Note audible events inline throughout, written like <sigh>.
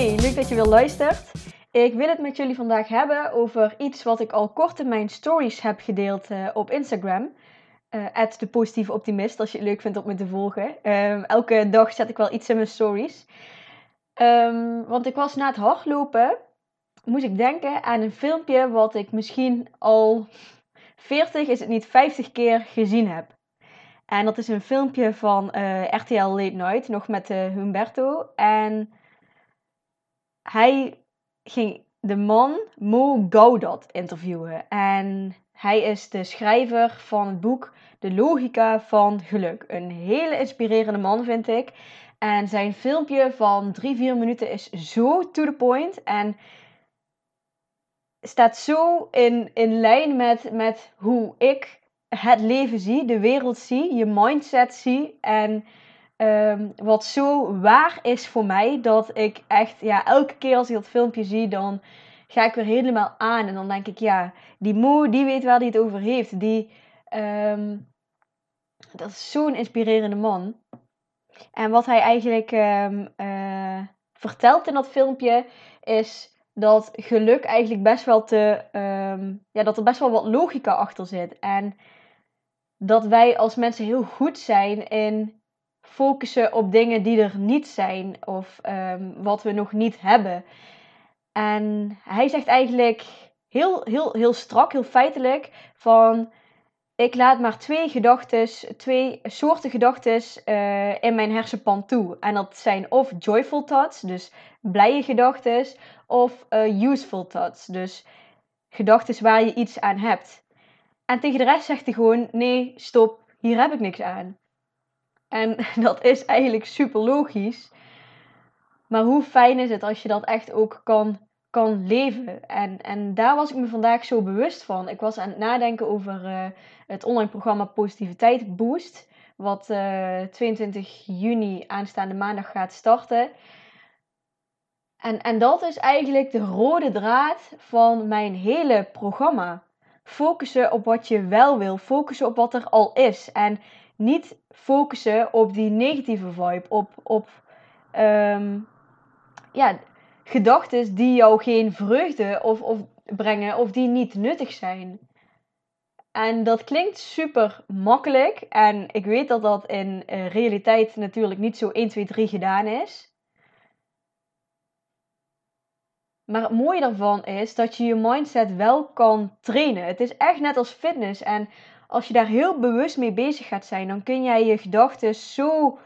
Hey, leuk dat je weer luistert. Ik wil het met jullie vandaag hebben over iets wat ik al kort in mijn stories heb gedeeld uh, op Instagram. Uh, de positieve optimist, als je het leuk vindt om me te volgen. Uh, elke dag zet ik wel iets in mijn stories. Um, want ik was na het hardlopen, moest ik denken aan een filmpje wat ik misschien al 40, is het niet 50 keer gezien heb. En dat is een filmpje van uh, RTL Late Night, nog met Humberto. En hij ging de man Mo Gaudat interviewen. En hij is de schrijver van het boek De Logica van Geluk. Een hele inspirerende man, vind ik. En zijn filmpje van 3-4 minuten is zo to the point. En staat zo in, in lijn met, met hoe ik het leven zie, de wereld zie, je mindset zie. En Ehm, wat zo waar is voor mij, dat ik echt, ja, elke keer als ik dat filmpje zie, dan ga ik weer helemaal aan. En dan denk ik, ja, die Mo, die weet waar hij het over heeft. Die, ehm, dat is zo'n inspirerende man. En wat hij eigenlijk um, uh, vertelt in dat filmpje, is dat geluk eigenlijk best wel te, ja, dat er best wel wat logica achter zit. En dat wij als mensen heel goed zijn in focussen op dingen die er niet zijn of ehm, wat we nog niet hebben. En hij zegt eigenlijk heel, heel, heel strak, heel feitelijk van ik laat maar twee gedachten, twee soorten gedachten uh, in mijn hersenpan toe. En dat zijn of joyful thoughts, dus blije gedachten, of uh, useful thoughts, dus gedachten waar je iets aan hebt. En tegen de rest zegt hij gewoon: nee, stop, hier heb ik niks aan. En <laughs> dat is eigenlijk super logisch. Maar hoe fijn is het als je dat echt ook kan, kan leven? En, en daar was ik me vandaag zo bewust van. Ik was aan het nadenken over uh, het online programma Positiviteit Boost. Wat uh, eh, 22 juni aanstaande maandag gaat starten. En, en dat is eigenlijk de rode draad van mijn hele programma. Focussen op wat je wel wil. Focussen op wat er al is. En niet focussen op die negatieve vibe, op, op um, ja, gedachten die jou geen vreugde of, of brengen of die niet nuttig zijn. En dat klinkt super makkelijk. En ik weet dat dat in uh, realiteit natuurlijk niet zo 1, 2, 3 gedaan is. Maar het mooie daarvan is dat je je mindset wel kan trainen. Het is echt net als fitness. En als je daar heel bewust mee bezig gaat zijn, dan kun jij je gedachten zo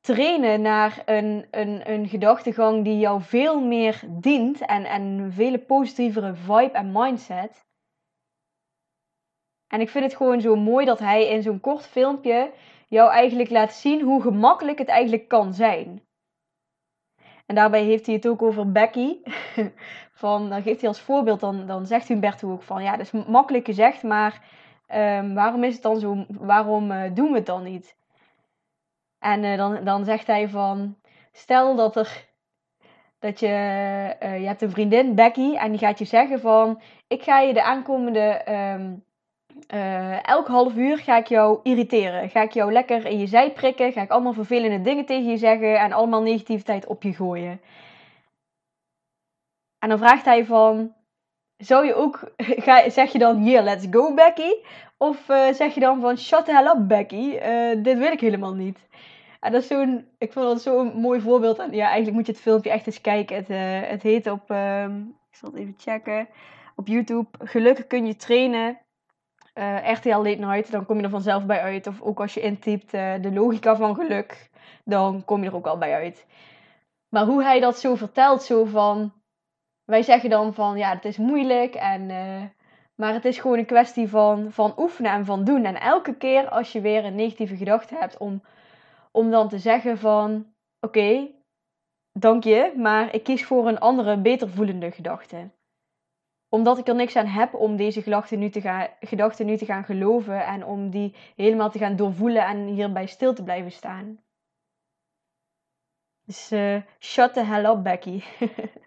trainen naar een, een, een gedachtegang die jou veel meer dient en, en een veel positievere vibe en mindset. En ik vind het gewoon zo mooi dat hij in zo'n kort filmpje jou eigenlijk laat zien hoe gemakkelijk het eigenlijk kan zijn. En daarbij heeft hij het ook over Becky. <laughs> Van, dan geeft hij als voorbeeld, dan, dan zegt Humberto ook van, ja, dat is makkelijk gezegd, maar Ehm, waarom is het dan zo? Waarom uh, doen we het dan niet? En uh, dan, dan zegt hij van, stel dat er, dat je, uh, je hebt een vriendin, Becky, en die gaat je zeggen van, ik ga je de aankomende, um, elk half uur ga ik jou irriteren. Ga ik jou lekker in je zij prikken, ga ik allemaal vervelende dingen tegen je zeggen en allemaal negativiteit op je gooien. En dan vraagt hij van, zou je ook, <laughs> ga, zeg je dan, yeah, let's go Becky? Of uh, zeg je dan van, shut the hell up Becky, uh, dit wil ik helemaal niet. En dat is zo'n, ik vond dat zo'n mooi voorbeeld. Ja, eigenlijk moet je het filmpje echt eens kijken. Het, uh, het heet op, uh, ik zal het even checken, op YouTube, gelukkig kun je trainen. RTL Late Night, dan kom je er vanzelf bij uit. Of ook als je intypt de logica van geluk, dan kom je er ook al bij uit. Maar hoe hij dat zo vertelt, zo van wij zeggen dan van ja, het is moeilijk en maar het is gewoon een kwestie van, van oefenen en van doen. En elke keer als je weer een negatieve gedachte hebt, om, om dan te zeggen van oké, dank je, maar ik kies voor een andere, beter voelende gedachte. Omdat ik er niks aan heb om deze gedachten nu te gaan, gedachten nu te gaan geloven en om die helemaal te gaan doorvoelen en hierbij stil te blijven staan. Dus uh, shut the hell up, Becky. <laughs>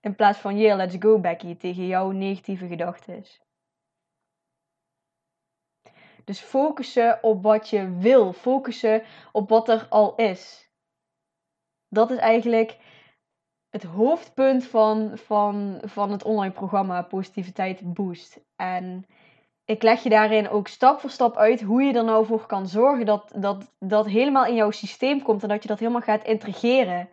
In plaats van yeah, let's go Becky tegen jouw negatieve gedachten. Dus focussen op wat je wil. Focussen op wat er al is. Dat is eigenlijk het hoofdpunt van, van, van het online programma Positiviteit Boost. En ik leg je daarin ook stap voor stap uit hoe je er nou voor kan zorgen dat dat, dat helemaal in jouw systeem komt en dat je dat helemaal gaat integreren.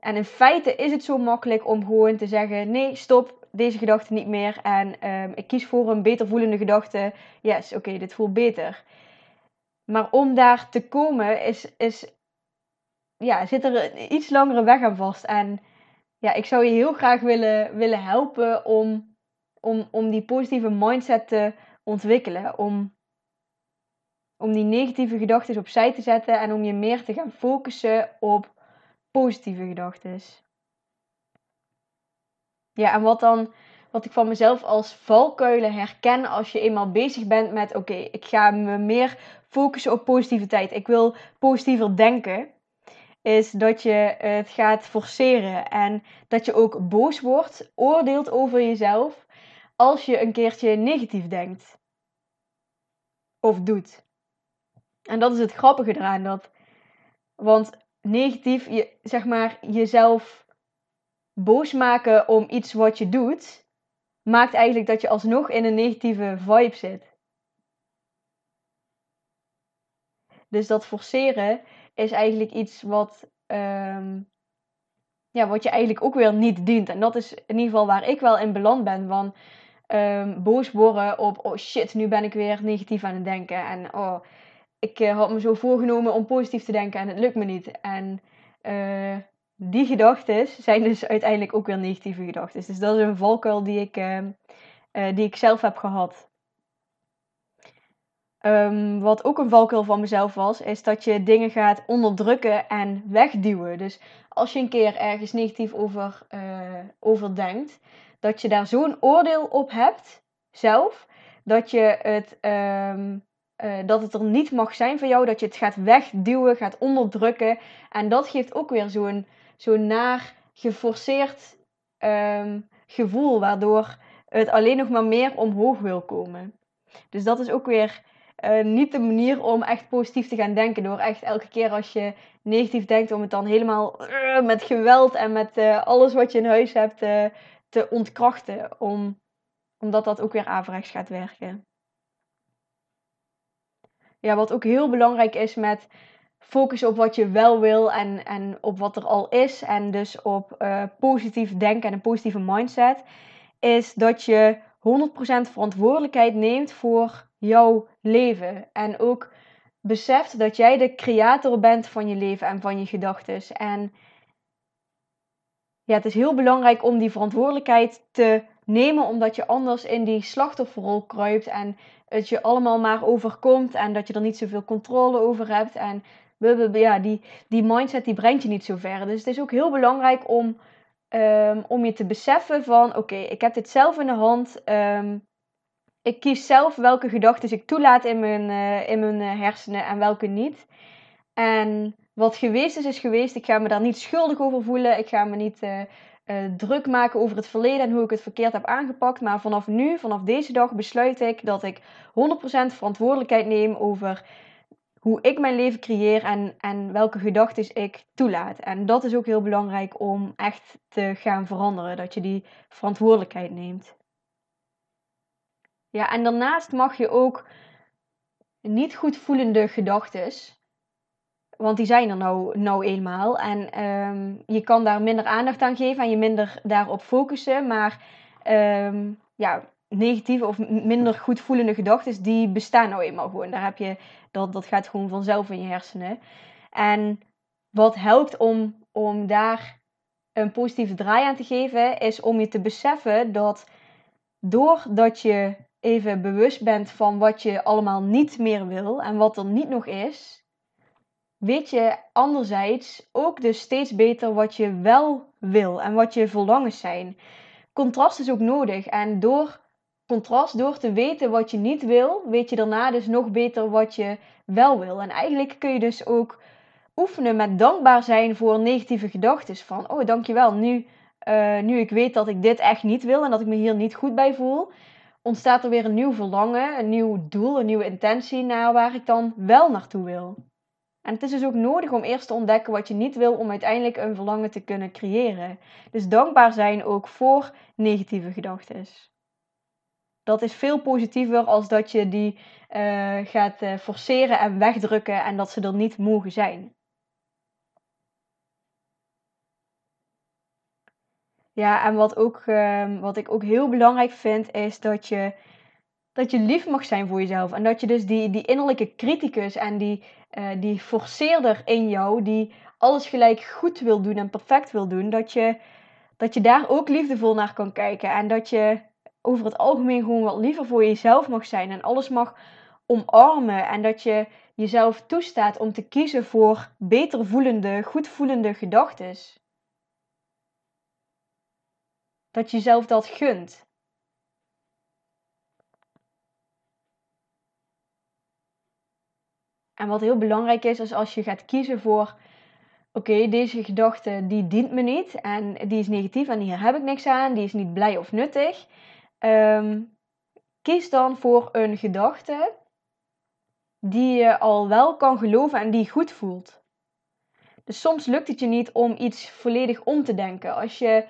En in feite is het zo makkelijk om gewoon te zeggen: nee, stop deze gedachte niet meer. En ehm, ik kies voor een beter voelende gedachte. Yes, oké, dit voelt beter. Maar om daar te komen is, is, ja, zit er een iets langere weg aan vast. En ja, ik zou je heel graag willen, willen helpen om, om, om die positieve mindset te ontwikkelen. Om, om die negatieve gedachten opzij te zetten en om je meer te gaan focussen op positieve gedachten. Ja, en wat dan, wat ik van mezelf als valkuilen herken als je eenmaal bezig bent met: oké, ik ga me meer focussen op positiviteit. Ik wil positiever denken. Is dat je het gaat forceren en dat je ook boos wordt, oordeelt over jezelf als je een keertje negatief denkt of doet. En dat is het grappige eraan. Dat, want negatief, je, zeg maar, jezelf boos maken om iets wat je doet, maakt eigenlijk dat je alsnog in een negatieve vibe zit. Dus dat forceren is eigenlijk iets wat, um, ja, wat je eigenlijk ook weer niet dient. En dat is in ieder geval waar ik wel in beland ben. Van um, boos worden op, oh shit, nu ben ik weer negatief aan het denken. En oh, ik uh, had me zo voorgenomen om positief te denken en het lukt me niet. En uh, die gedachten zijn dus uiteindelijk ook weer negatieve gedachten. Dus dat is een valkuil die ik, uh, die ik zelf heb gehad. Um, wat ook een valkuil van mezelf was, is dat je dingen gaat onderdrukken en wegduwen. Dus als je een keer ergens negatief over, over denkt, dat je daar zo'n oordeel op hebt, zelf, dat je het um, uh, dat het er niet mag zijn van jou, dat je het gaat wegduwen, gaat onderdrukken. En dat geeft ook weer zo'n zo'n naar geforceerd um, gevoel, waardoor het alleen nog maar meer omhoog wil komen. Dus dat is ook weer uh, niet de manier om echt positief te gaan denken. Door echt elke keer als je negatief denkt, om het dan helemaal uh, met geweld en met alles wat je in huis hebt te ontkrachten. Om, omdat dat ook weer averechts gaat werken ja, wat ook heel belangrijk is met focussen op wat je wel wil en, en op wat er al is. En dus op uh, positief denken en een positieve mindset. Is dat je 100% verantwoordelijkheid neemt voor jouw leven. En ook beseft dat jij de creator bent van je leven en van je gedachten. En ja, het is heel belangrijk om die verantwoordelijkheid te nemen, omdat je anders in die slachtofferrol kruipt en het je allemaal maar overkomt en dat je er niet zoveel controle over hebt. En ja, die, die mindset die brengt je niet zo ver. Dus het is ook heel belangrijk om, um, om je te beseffen van oké, ik heb dit zelf in de hand. Um, ik kies zelf welke gedachten ik toelaat in mijn, uh, in mijn uh, hersenen en welke niet. En wat geweest is, is geweest. Ik ga me daar niet schuldig over voelen. Ik ga me niet uh, uh, druk maken over het verleden en hoe ik het verkeerd heb aangepakt. Maar vanaf nu, vanaf deze dag, besluit ik dat ik 100% verantwoordelijkheid neem over hoe ik mijn leven creëer en, en welke gedachten ik toelaat. En dat is ook heel belangrijk om echt te gaan veranderen, dat je die verantwoordelijkheid neemt. Ja, en daarnaast mag je ook niet goed voelende gedachten want die zijn er nou, nou eenmaal. En um, je kan daar minder aandacht aan geven en je minder daarop focussen. Maar um, ja, negatieve of minder goed voelende gedachten, die bestaan nou eenmaal gewoon. Daar heb je, dat, dat gaat gewoon vanzelf in je hersenen. En wat helpt om, om daar een positieve draai aan te geven, is om je te beseffen dat doordat je even bewust bent van wat je allemaal niet meer wil en wat er niet nog is, weet je anderzijds ook dus steeds beter wat je wel wil en wat je verlangens zijn. Contrast is ook nodig en door contrast, door te weten wat je niet wil, weet je daarna dus nog beter wat je wel wil. En eigenlijk kun je dus ook oefenen met dankbaar zijn voor negatieve gedachten. Van, oh dankjewel, nu, uh, nu ik weet dat ik dit echt niet wil en dat ik me hier niet goed bij voel, ontstaat er weer een nieuw verlangen, een nieuw doel, een nieuwe intentie naar waar ik dan wel naartoe wil. En het is dus ook nodig om eerst te ontdekken wat je niet wil om uiteindelijk een verlangen te kunnen creëren. Dus dankbaar zijn ook voor negatieve gedachten. Dat is veel positiever als dat je die uh, gaat uh, forceren en wegdrukken en dat ze er niet mogen zijn. Ja, en wat, ook, uh, wat ik ook heel belangrijk vind, is dat je, dat je lief mag zijn voor jezelf. En dat je dus die, die innerlijke criticus en die, uh, die forceerder in jou, die alles gelijk goed wil doen en perfect wil doen, dat je, dat je daar ook liefdevol naar kan kijken. En dat je over het algemeen gewoon wat liever voor jezelf mag zijn en alles mag omarmen. En dat je jezelf toestaat om te kiezen voor beter voelende, goed voelende gedachten. Dat je jezelf dat gunt. En wat heel belangrijk is, is als je gaat kiezen voor: oké, deze gedachte die dient me niet en die is negatief en hier heb ik niks aan, die is niet blij of nuttig. Um, kies dan voor een gedachte die je al wel kan geloven en die goed voelt. Dus soms lukt het je niet om iets volledig om te denken. Als je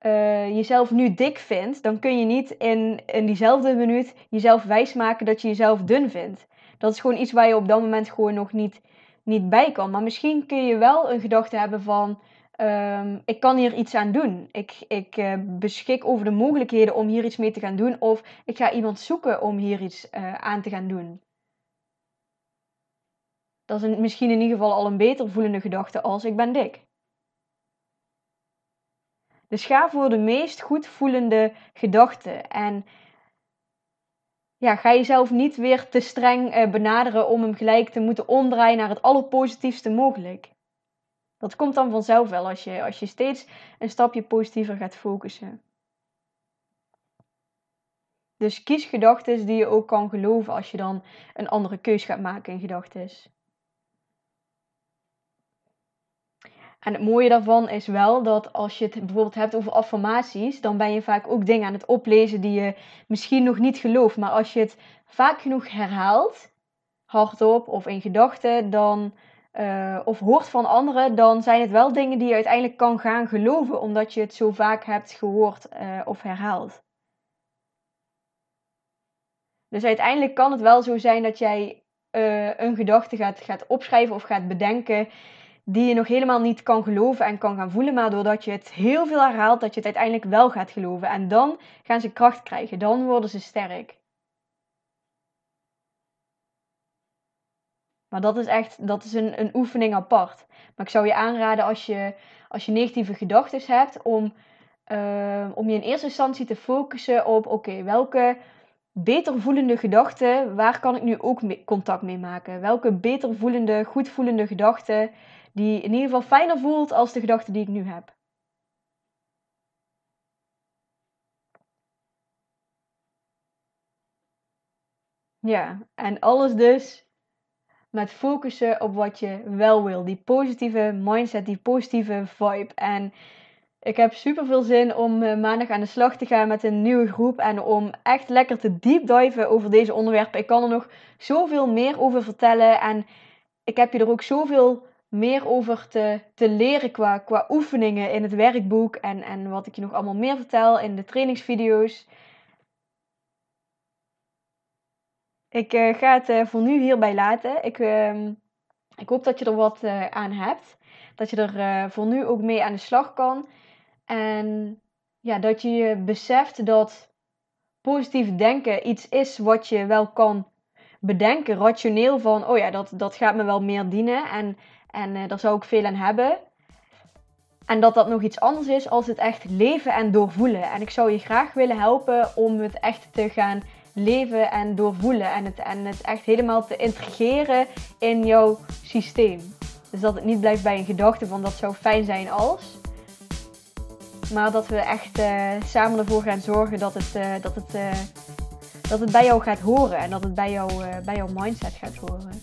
uh, jezelf nu dik vindt, dan kun je niet in, in diezelfde minuut jezelf wijsmaken dat je jezelf dun vindt. Dat is gewoon iets waar je op dat moment gewoon nog niet, niet bij kan. Maar misschien kun je wel een gedachte hebben van Um, ik kan hier iets aan doen. Ik, ik uh, beschik over de mogelijkheden om hier iets mee te gaan doen. Of ik ga iemand zoeken om hier iets uh, aan te gaan doen. Dat is een, misschien in ieder geval al een beter voelende gedachte als ik ben dik. Dus ga voor de meest goed voelende gedachte. En ja, ga jezelf niet weer te streng uh, benaderen om hem gelijk te moeten omdraaien naar het allerpositiefste mogelijk. Dat komt dan vanzelf wel als je, als je steeds een stapje positiever gaat focussen. Dus kies gedachten die je ook kan geloven als je dan een andere keus gaat maken in gedachten. En het mooie daarvan is wel dat als je het bijvoorbeeld hebt over affirmaties, dan ben je vaak ook dingen aan het oplezen die je misschien nog niet gelooft. Maar als je het vaak genoeg herhaalt, hardop of in gedachten, dan uh, of hoort van anderen, dan zijn het wel dingen die je uiteindelijk kan gaan geloven, omdat je het zo vaak hebt gehoord uh, of herhaald. Dus uiteindelijk kan het wel zo zijn dat jij uh, een gedachte gaat, gaat opschrijven of gaat bedenken die je nog helemaal niet kan geloven en kan gaan voelen, maar doordat je het heel veel herhaalt, dat je het uiteindelijk wel gaat geloven. En dan gaan ze kracht krijgen, dan worden ze sterk. Maar dat is echt dat is een, een oefening apart. Maar ik zou je aanraden als je, als je negatieve gedachten hebt, om, uh, om je in eerste instantie te focussen op: oké, welke beter voelende gedachten, waar kan ik nu ook contact mee maken? Welke beter voelende, goed voelende gedachten, die in ieder geval fijner voelt als de gedachte die ik nu heb. Ja, en alles dus met focussen op wat je wel wil. Die positieve mindset, die positieve vibe. En ik heb super veel zin om eh, maandag aan de slag te gaan met een nieuwe groep. En om echt lekker te deep diven over deze onderwerpen. Ik kan er nog zoveel meer over vertellen. En ik heb je er ook zoveel meer over te, te leren qua, qua oefeningen in het werkboek. En, en wat ik je nog allemaal meer vertel in de trainingsvideo's. Ik uh, ga het uh, voor nu hierbij laten. Ik, uh, ik hoop dat je er wat uh, aan hebt. Dat je er voor nu ook mee aan de slag kan. En ja, dat je je beseft dat positief denken iets is wat je wel kan bedenken, rationeel van, oh ja, dat, dat gaat me wel meer dienen en, en daar zou ik veel aan hebben. En dat dat nog iets anders is als het echt leven en doorvoelen. En ik zou je graag willen helpen om het echt te gaan leven en doorvoelen. En het, en het echt helemaal te integreren in jouw systeem. Dus dat het niet blijft bij een gedachte van dat zou fijn zijn als. Maar dat we echt uh, samen ervoor gaan zorgen dat het, uh, dat, het, uh, dat het bij jou gaat horen. En dat het bij, jou, bij jouw mindset gaat horen.